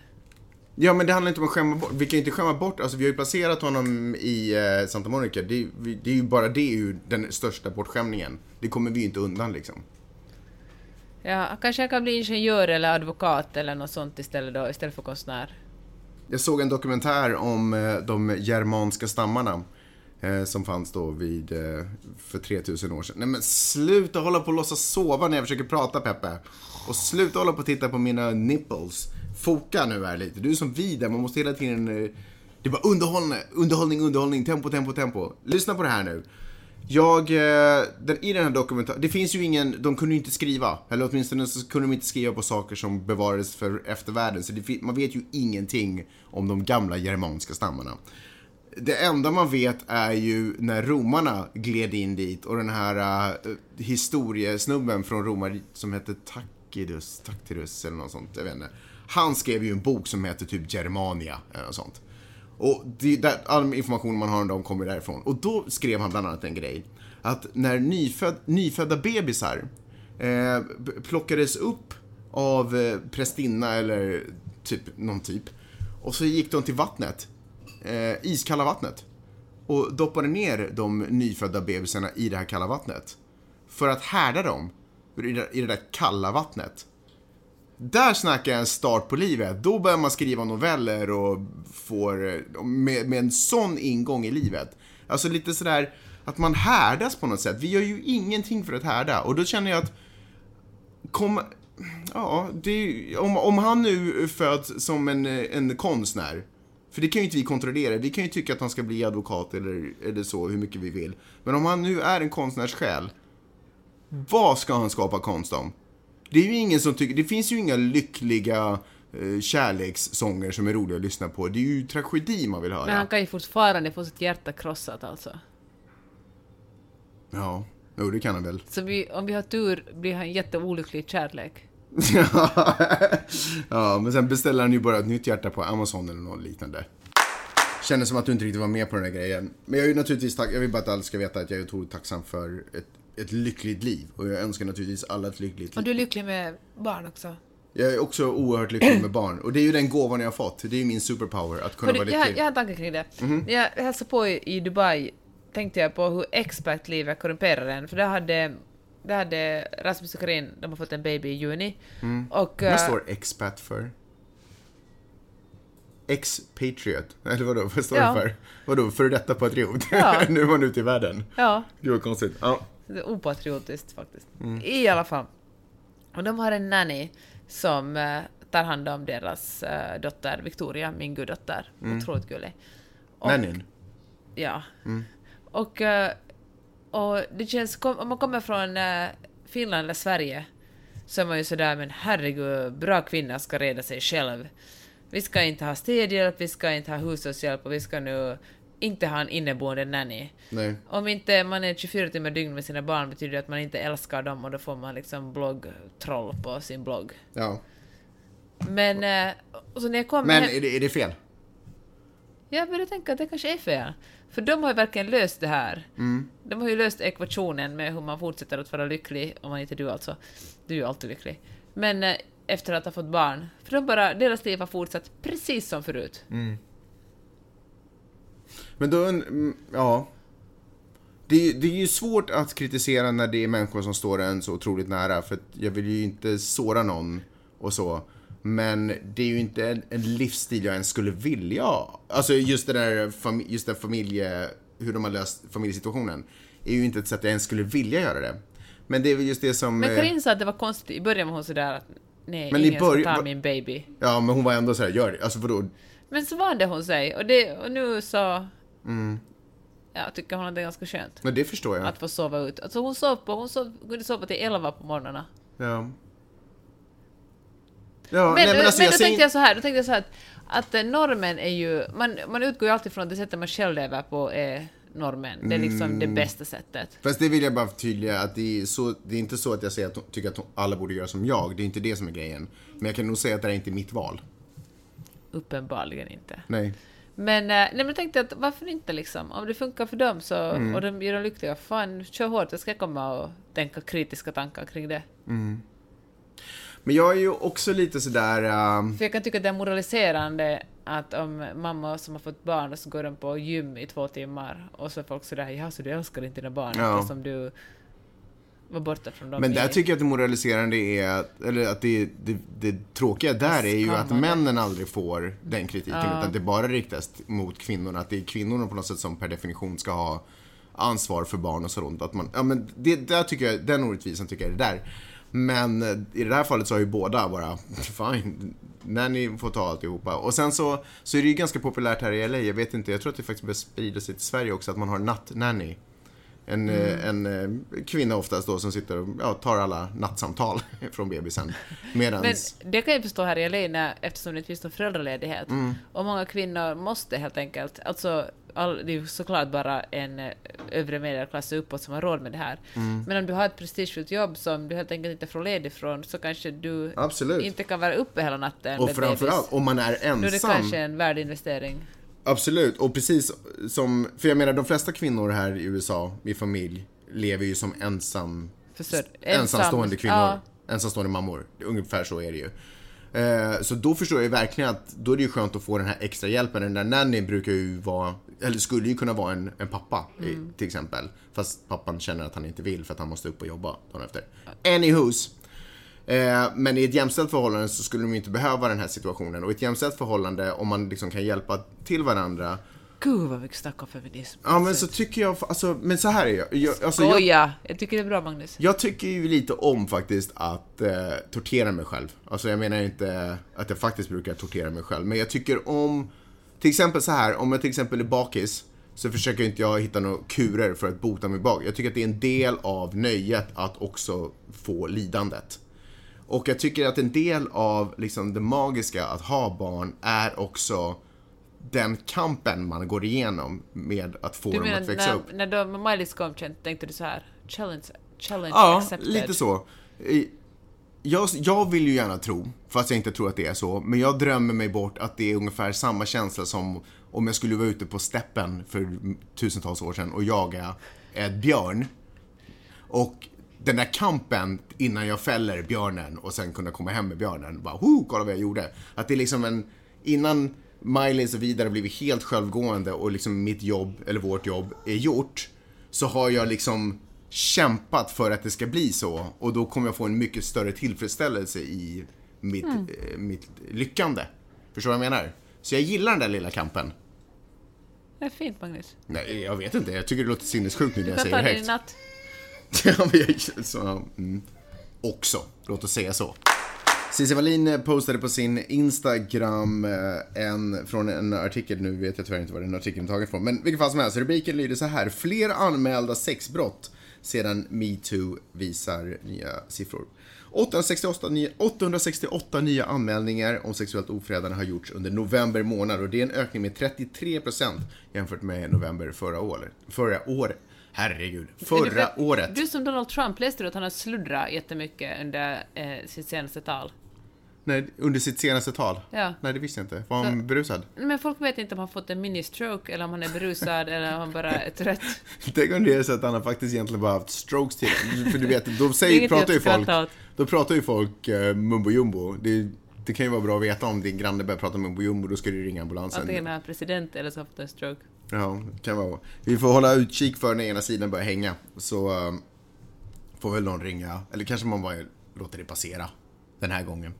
Ja men det handlar inte om att skämma bort, vi kan ju inte skämma bort, alltså vi har ju placerat honom i eh, Santa Monica, det, det är ju bara det är ju den största bortskämningen. Det kommer vi ju inte undan liksom. Ja, kanske jag kan bli ingenjör eller advokat eller något sånt istället då, istället för konstnär. Jag såg en dokumentär om eh, de germanska stammarna eh, som fanns då vid, eh, för 3000 år sedan. Nej men sluta hålla på och låtsas sova när jag försöker prata Peppe. Och sluta hålla på och titta på mina nipples. Foka nu här lite, du är som vi där, man måste hela tiden... Eh, det är bara underhållning, underhållning, underhållning, tempo, tempo, tempo. Lyssna på det här nu. Jag, eh, den, i den här dokumentären, det finns ju ingen, de kunde ju inte skriva. Eller åtminstone så kunde de inte skriva på saker som bevarades för eftervärlden. Så det, man vet ju ingenting om de gamla germanska stammarna. Det enda man vet är ju när romarna gled in dit och den här uh, historiesnubben från romar som hette Tacitus, Tacitus eller något sånt, jag vet inte. Han skrev ju en bok som heter typ Germania eh, eller något sånt. Och det, där, all information man har om dem kommer därifrån. Och då skrev han bland annat en grej. Att när nyföd, nyfödda bebisar eh, plockades upp av eh, prästinna eller typ någon typ. Och så gick de till vattnet. Eh, iskalla vattnet. Och doppade ner de nyfödda bebisarna i det här kalla vattnet. För att härda dem i det, i det där kalla vattnet. Där snackar jag en start på livet. Då börjar man skriva noveller och får, med, med en sån ingång i livet. Alltså lite sådär att man härdas på något sätt. Vi gör ju ingenting för att härda. Och då känner jag att, kom, ja, det, om, om han nu föds som en, en konstnär, för det kan ju inte vi kontrollera. Vi kan ju tycka att han ska bli advokat eller, eller så, hur mycket vi vill. Men om han nu är en konstnärssjäl, vad ska han skapa konst om? Det är ju ingen som tycker, det finns ju inga lyckliga eh, kärlekssånger som är roliga att lyssna på. Det är ju tragedi man vill höra. Men han kan ju fortfarande få sitt hjärta krossat alltså. Ja, jo det kan han väl. Så vi, om vi har tur blir han jätteolycklig kärlek. ja, men sen beställer han ju bara ett nytt hjärta på Amazon eller något liknande. Kändes som att du inte riktigt var med på den här grejen. Men jag är ju naturligtvis tack, jag vill bara att alla ska veta att jag är otroligt tacksam för ett, ett lyckligt liv. Och jag önskar naturligtvis alla ett lyckligt Och liv. du är lycklig med barn också? Jag är också oerhört lycklig med barn. Och det är ju den gåvan jag har fått. Det är ju min superpower, att kunna Hörru, vara jag, lycklig. jag har en tanke kring det. Jag hälsade på i, Dubai, tänkte jag på hur expertlivet korrumperar en. För där hade, där hade Rasmus och Karin, de har fått en baby i juni. Och, Vad eh, står expat för? Ex-patriot? Eller vadå, vad står Ja. det för? Vadå, före detta patriot? Ja. nu är man ute i världen. Ja, Gud vad konstigt. Ja. Det är opatriotiskt faktiskt. Mm. I alla fall. Och de har en nanny som eh, tar hand om deras eh, dotter Victoria, min guddotter. Mm. Otroligt gullig. Och- Nannyn? Ja. Mm. Och, eh, och det känns, kom, om man kommer från eh, Finland eller Sverige så är man ju sådär, men herregud, bra kvinna ska reda sig själv. Vi ska inte ha städhjälp, vi ska inte ha hushållshjälp och vi ska nu inte ha en inneboende nanny. Nej. Om inte man är 24 timmar dygn med sina barn betyder det att man inte älskar dem och då får man liksom bloggtroll på sin blogg. Ja. Men, eh, så när jag kom Men hem... är det, är det fel? Jag började tänka att det kanske är fel. För de har ju verkligen löst det här. Mm. De har ju löst ekvationen med hur man fortsätter att vara lycklig, om man inte du alltså. Du är ju alltid lycklig. Men eh, efter att ha fått barn. För de bara, deras liv har fortsatt precis som förut. Men då, mm, ja. Det, är- det är ju svårt att kritisera när det är människor som står en så otroligt nära. För jag vill ju inte såra någon och så. Men det är ju inte en, en livsstil jag ens skulle vilja ha. Alltså just det där just den familje... Hur de har löst familjesituationen. Är ju inte ett sätt jag ens skulle vilja göra det. Men det är väl just det som... Men eh, Karin sa att det var konstigt, i början var hon sådär att nej, Men i ingen början- ska ta min baby. Ja, men hon var ändå så här, gör det. Alltså vadå? Men så vande hon sig, och, det, och nu så... Mm. Jag tycker hon att det är ganska skönt Men det förstår jag. att få sova ut. Alltså hon sov på, hon sov, kunde sova till 11 på morgnarna. Ja. Ja, Men, nej, men men, alltså då jag tänkte jag så här, då tänkte jag så här att, att eh, normen är ju, man, man utgår ju alltid från att det sättet man själv lever på är normen. Det är liksom Mm. det bästa sättet. Fast det vill jag bara förtydliga att det är, så, det är inte så att jag säger att tycker att alla borde göra som jag. Det är inte det som är grejen. Men jag kan nog säga att det här är inte mitt val. Uppenbarligen inte. Nej. Men, eh, nej, men jag tänkte att varför inte liksom? Om det funkar för dem så, Mm. och de gör dem lyckliga, fan kör hårt, jag ska komma och tänka kritiska tankar kring det. Men jag är ju också lite sådär... Uh, För jag kan tycka att det är moraliserande att om mamma som har fått barn och så går de på gym i två timmar och så är folk sådär ja så du älskar inte dina barn Ja. eftersom du var borta från dem men där i- tycker jag att det moraliserande är, eller att det, det, det tråkiga där är ju att männen aldrig får den kritiken. Ja. Utan det bara riktas mot kvinnorna. Att det är kvinnorna på något sätt som per definition ska ha ansvar för barn och sådant. Att man, ja, men det, där tycker jag, den orättvisan tycker jag är det där. Men eh, i det här fallet så har ju båda bara, fine, när ni får ta alltihopa. Och sen så, så är det ju ganska populärt här i LA, jag vet inte, jag tror att det faktiskt börjar sprida sig till Sverige också, att man har nattnanny. En, eh, en eh, kvinna oftast då som sitter och ja, tar alla nattsamtal från bebisen. Men Medans, det kan jag förstå här i när, eftersom det inte finns någon föräldraledighet. Mm. Och många kvinnor måste helt enkelt, alltså all, det är ju såklart bara en eh, övre medelklass uppåt som har råd med det här. Mm. Men om du har ett prestigefullt jobb som du helt enkelt inte får ledig från så kanske du Absolut. inte kan vara uppe hela natten och framförallt om man är Då är det ensam. kanske en värdeinvestering. Absolut, och precis som, för jag menar de flesta kvinnor här i USA i familj lever ju som ensam, Försörj- ensamstående ensam, kvinnor. ja. Ensamstående mammor. Ungefär så är det ju. Eh, så då förstår jag verkligen att då är det ju skönt att få den här extra hjälpen. Den där nannyn brukar ju vara, eller skulle ju kunna vara en, en pappa Mm. till exempel. Fast pappan känner att han inte vill för att han måste upp och jobba dagen efter. Anywho's. Eh, men i ett jämställt förhållande så skulle de inte behöva den här situationen. Och i ett jämställt förhållande, om man liksom kan hjälpa till varandra. Gud vad mycket snack om feminism. Ja men så tycker jag, alltså, men så här är jag. jag, alltså, jag Skoja! Jag tycker det är bra Magnus. jag tycker ju lite om faktiskt att eh, tortera mig själv. Alltså jag menar inte att jag faktiskt brukar tortera mig själv. Men jag tycker om, till exempel så här, om jag till exempel är bakis så försöker inte jag hitta några kurer för att bota mig bak. Jag tycker att det är en del av nöjet att också få lidandet. Och jag tycker att en del av liksom, det magiska att ha barn är också den kampen man går igenom med att få Du dem menar att växa när, upp. när de Miley's kom tänkte du så här challenge, challenge Ja, accepted? lite så. Jag, jag vill ju gärna tro, fast jag inte tror att det är så, men jag drömmer mig bort att det är ungefär samma känsla som om jag skulle vara ute på steppen för tusentals år sedan och jaga ett björn. Och den där kampen innan jag fäller björnen och sen kunna komma hem med björnen. Bara, Ho, kolla vad jag gjorde. Att det är liksom en, innan Miley och så vidare blivit helt självgående och liksom mitt jobb, eller vårt jobb, är gjort. Så har jag liksom kämpat för att det ska bli så. Och då kommer jag få en mycket större tillfredsställelse i mitt, Mm. eh, mitt lyckande. Förstår du vad jag menar? Så jag gillar den där lilla kampen. Det är fint Magnus. Nej, jag vet inte. Jag tycker det låter sinnessjukt nu när jag säger det högt. Ja, men så, mm. Också, låt oss säga så. Cissi Wallin eh, postade på sin Instagram eh, en, från en artikel, nu vet jag tyvärr inte var den artikeln är tagen från, men vilken fall som helst, rubriken lyder så här. Fler anmälda sexbrott sedan metoo visar nya siffror. 868 nya, 868 nya anmälningar om sexuellt ofredande har gjorts under november månad och det är en ökning med 33% jämfört med november förra året. Förra året. Herregud. Förra du, året. Du som Donald Trump, läste du att han har sluddrat jättemycket under eh, sitt senaste tal? Nej, under sitt senaste tal? Ja. Nej, det visste jag inte. Var han berusad? Men folk vet inte om han fått en mini-stroke eller om han är berusad eller om han bara är trött. Tänk om det är så att han har faktiskt egentligen bara haft strokes till För du vet, då säger, pratar ju folk, åt. då pratar ju folk uh, mumbo jumbo. Det, det kan ju vara bra att veta om din granne börjar prata mumbo jumbo, då ska du ringa ambulansen. Antingen är han president eller så har han fått en stroke. Ja, kan vara. Vi får hålla utkik för när ena sidan börjar hänga. Så eh, får väl någon ringa, eller kanske man bara låter det passera den här gången.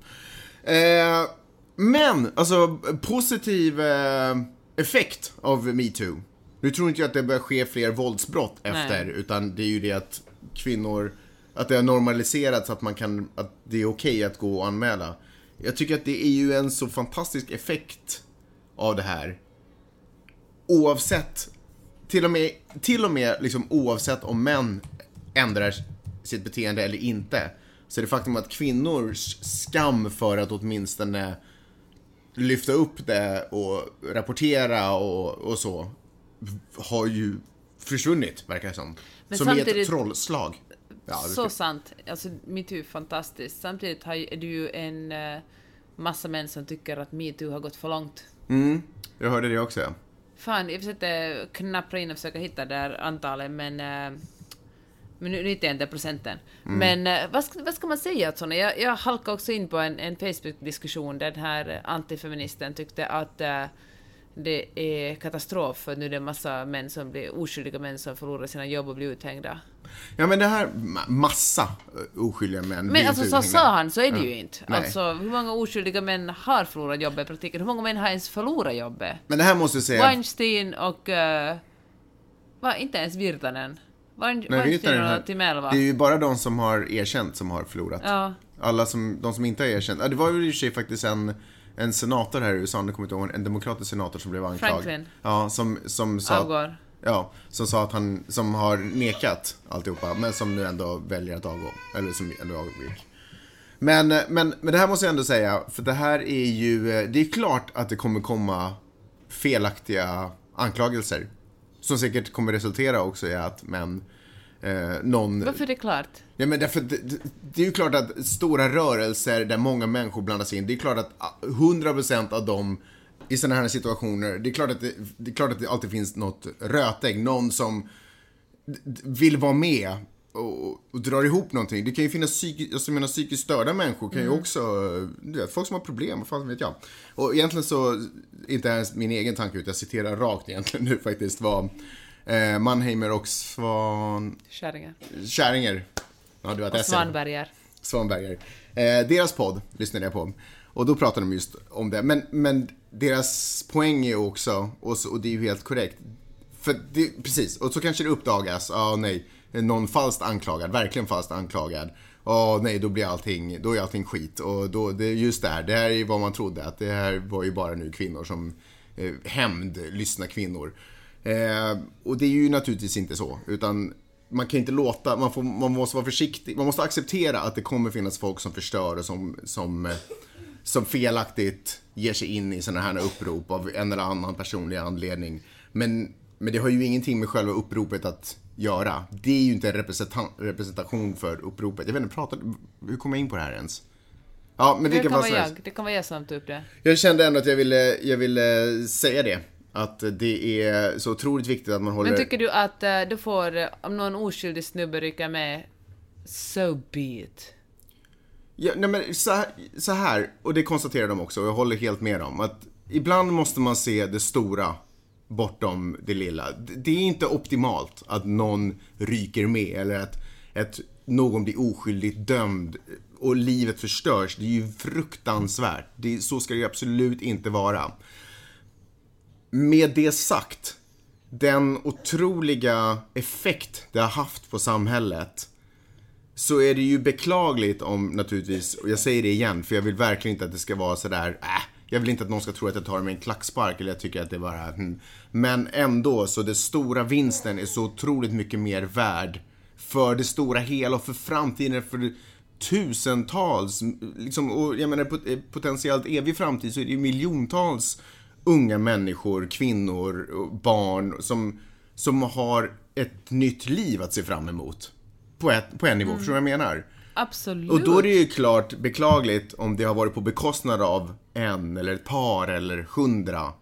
Eh, men, alltså positiv eh, effekt av metoo. Nu tror inte jag att det börjar ske fler våldsbrott efter, Nej. utan det är ju det att kvinnor, att det har normaliserats att man kan, att det är okej att gå och anmäla. Jag tycker att det är ju en så fantastisk effekt av det här oavsett, till och med, till och med liksom oavsett om män ändrar sitt beteende eller inte, så är det faktum att kvinnors skam för att åtminstone lyfta upp det och rapportera och, och så, har ju försvunnit, verkar det som. Men som i ett samtidigt- trollslag. Ja, Så sant. Alltså, metoo är fantastiskt. Samtidigt är det ju en eh, massa män som tycker att metoo har gått för långt. mm, jag hörde det också. Fan, jag försökte knappra in och försöka hitta det här antalet, men... eh, men nu, nu hittar jag inte procenten. Mm. Men eh, vad, ska, vad ska man säga åt såna? Jag, jag halkade också in på en, en Facebook-diskussion där den här eh, antifeministen tyckte att eh, det är katastrof för nu är det en massa män som blir oskyldiga män som förlorar sina jobb och blir uthängda. Ja men det här, ma- massa eh, oskyldiga män Men alltså så uthängda. sa han, så är det Ja. ju inte. Nej. Alltså hur många oskyldiga män har förlorat jobbet i praktiken? Hur många män har ens förlorat jobbet? Men det här måste jag säga, Weinstein och... Uh, va, inte ens Virtanen. Weinstein och Timelva. Det är ju bara de som har erkänt som har förlorat. Ja. Alla som, de som inte har erkänt. Ja, det var ju i och för sig faktiskt en, en senator här i USA, nu kommer inte ihåg, en demokratisk senator som blev anklagad. Franklin. Ja, som, som sa... Avgår. Ja, som sa att han, som har nekat alltihopa, men som nu ändå väljer att avgå. Eller som ändå avgick. Men, men, men det här måste jag ändå säga, för det här är ju, det är klart att det kommer komma felaktiga anklagelser. Som säkert kommer resultera också i att män, eh, någon... Varför är det klart? Ja, men därför, det, det- är ju klart att stora rörelser där många människor blandas in, det är klart att ah, 100% av dem i sådana här situationer, det är klart att det, det, är klart att det alltid finns något rötägg, någon som vill vara med och, och drar ihop någonting. Det kan ju finnas psyki, alltså, menar, psykiskt störda människor kan ju också, du vet, folk som har problem, vad fan vet jag. Och egentligen så, inte ens min egen tanke, utan jag citerar rakt egentligen nu faktiskt, var eh, Mannheimer och Svan... Kärringar. Käringer. Ja, du Och. Svanberger. Svanberger. Eh, deras podd lyssnade jag på. Och då pratade de just om det. Men, men deras poäng är också, och, så, och det är ju helt korrekt. För det, precis, och så kanske det uppdagas, ja nej, någon falskt anklagad, verkligen falskt anklagad. Ja nej, då blir allting, då är allting skit. Och då, det är just det här, det här är vad man trodde, att det här var ju bara nu kvinnor som eh, hämnd, lyssna kvinnor. Eh, och det är ju naturligtvis inte så, utan man kan inte låta, man, får, man måste vara försiktig, man måste acceptera att det kommer finnas folk som förstör och som, som, eh, som felaktigt ger sig in i sådana här upprop av en eller annan personlig anledning. Men, men det har ju ingenting med själva uppropet att göra. Det är ju inte en representation, för uppropet. Jag vet inte, pratade, hur kom jag in på det här ens? Ja, men Det det kan vara jag. Det kan vara jag som tog upp det. Jag kände ändå att jag ville, jag ville säga det. Att det är så otroligt viktigt att man håller... Men tycker du att eh, du får, eh, om någon oskyldig snubbe rycker med, so be it. Ja, nej men så här, så här, och det konstaterar de också, och jag håller helt med dem, att ibland måste man se det stora bortom det lilla. Det är inte optimalt att någon ryker med eller att, att någon blir oskyldigt dömd och livet förstörs. Det är ju fruktansvärt. Det, så ska det ju absolut inte vara. Med det sagt, den otroliga effekt det har haft på samhället så är det ju beklagligt om naturligtvis, och jag säger det igen för jag vill verkligen inte att det ska vara sådär, äh, jag vill inte att någon ska tro att jag tar det med en klackspark eller jag tycker att det bara, hmm. Men ändå, så den stora vinsten är så otroligt mycket mer värd för det stora hela och för framtiden, för tusentals, liksom, och jag menar eh, potentiellt evig framtid så är det ju miljontals unga människor, kvinnor barn som, som har ett nytt liv att se fram emot. På, ett, på en nivå, förstår du vad jag menar? Absolut. Och då är det ju klart beklagligt om det har varit på bekostnad av en eller ett par eller hundra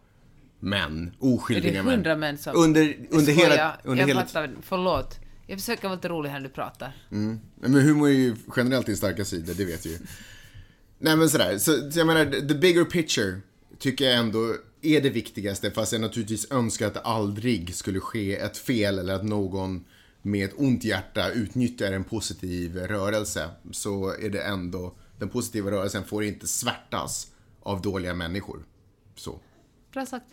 män, oskyldiga det hundra män som... Under, under Skoja, hela... Under jag hela fattar, förlåt. Jag försöker vara lite rolig här när du pratar. men humor är ju generellt din starka sida, det vet vi ju. Nej men sådär, så, så jag menar, the bigger picture tycker jag ändå är det viktigaste, fast jag naturligtvis önskar att det aldrig skulle ske ett fel eller att någon med ett ont hjärta utnyttjar en positiv rörelse, så är det ändå, den positiva rörelsen får inte svärtas av dåliga människor. Så. Bra sagt.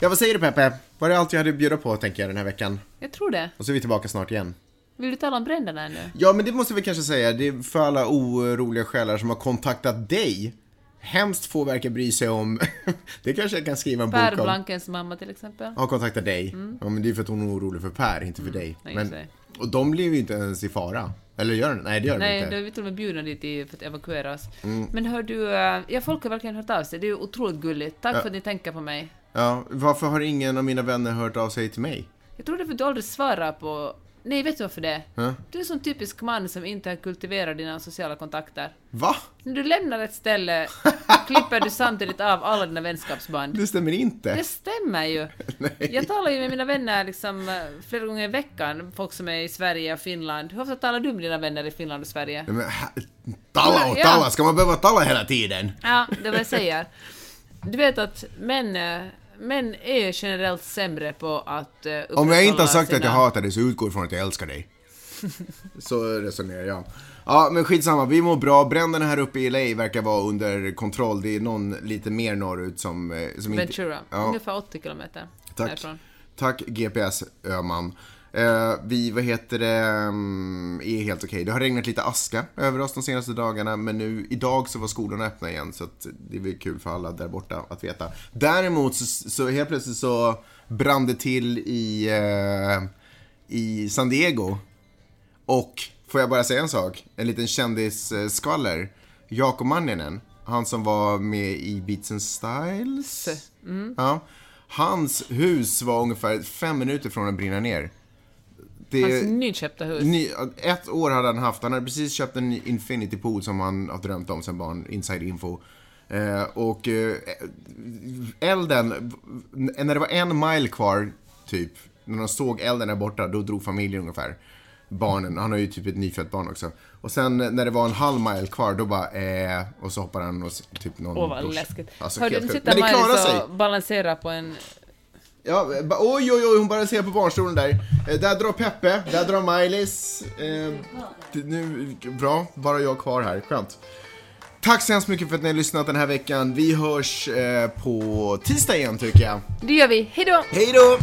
Ja, vad säger du Peppe? Var det allt jag hade att bjuda på, tänker jag, den här veckan? Jag tror det. Och så är vi tillbaka snart igen. Vill du tala om bränderna ännu? Ja, men det måste vi kanske säga. Det är för alla oroliga själar som har kontaktat dig. Hemskt få verkar bry sig om... det kanske jag kan skriva en Per bok om. Blankens mamma till exempel. Har kontaktat dig. Ja, men det är för att hon är orolig för Per, inte för dig. Mm. Nej, Men, och de blev ju inte ens i fara. Eller gör de Nej, det gör de Nej, inte. då är vi till och med bjudna dit för att evakueras. Mm. Men hör du, eh, ja folk har verkligen hört av sig. Det är ju otroligt gulligt. Tack för att ni tänker på mig. Ja, varför har ingen av mina vänner hört av sig till mig? Jag tror det är för att du aldrig svarar på... Nej, vet du varför det är? Du är en sån typisk man som inte har kultiverat dina sociala kontakter. Va? När du lämnar ett ställe klipper du samtidigt av alla dina vänskapsband. Det stämmer inte. Det stämmer ju. Nej. Jag talar ju med mina vänner liksom eh, flera gånger i veckan, folk som är i Sverige och Finland. Hur ofta talar du med dina vänner i Finland och Sverige? Men, talla och Ja. talla, ska man behöva talla hela tiden? Ja, det är vad jag säger. Du vet att män, eh, män är generellt sämre på att uh, Om jag inte har sagt sina... att jag hatar dig så utgår ifrån att jag älskar dig. så resonerar jag. Ja, men skitsamma. Vi mår bra. Bränderna här uppe i LA verkar vara under kontroll. Det är någon lite mer norrut som, eh, som inte... Ventura, Ja, ungefär 80 kilometer tack. härifrån. Tack GPS, Öman. Eh, vi, vad heter det, mm, är helt okej. Det har regnat lite aska över oss de senaste dagarna, men nu, idag så var skolorna öppna igen, så att det är väl kul för alla där borta att veta. Däremot så, så helt plötsligt så brann det till i, eh, i San Diego. Och, får jag bara säga en sak? En liten kändisskvaller. Jakob Manninen, han som var med i Beats and Styles. Ja. Hans hus var ungefär fem minuter från att brinna ner. Det, Hans nyköpta hus. ny, ett år hade han haft, han hade precis köpt en ny Infinity Pool som han har drömt om sen barn, inside info. Eh, och eh, elden, när det var en mile kvar, typ, när de såg elden där borta, då drog familjen ungefär. Barnen, han har ju typ ett nyfött barn också. Och sen när det var en halv mile kvar, då bara eh, och så hoppar han och typ någon Åh vad dusch. läskigt. Alltså, Hörde du sig. Maj och balanserar på en... Ja, oj, oj, oj, hon bara ser på barnstolen där. Eh, där drar Peppe, där drar Maj-Lis. Eh, nu, bra, bara jag kvar här, skönt. Tack så hemskt mycket för att ni har lyssnat den här veckan. Vi hörs eh, på tisdag igen tycker jag. Det gör vi. Hejdå! Hej då!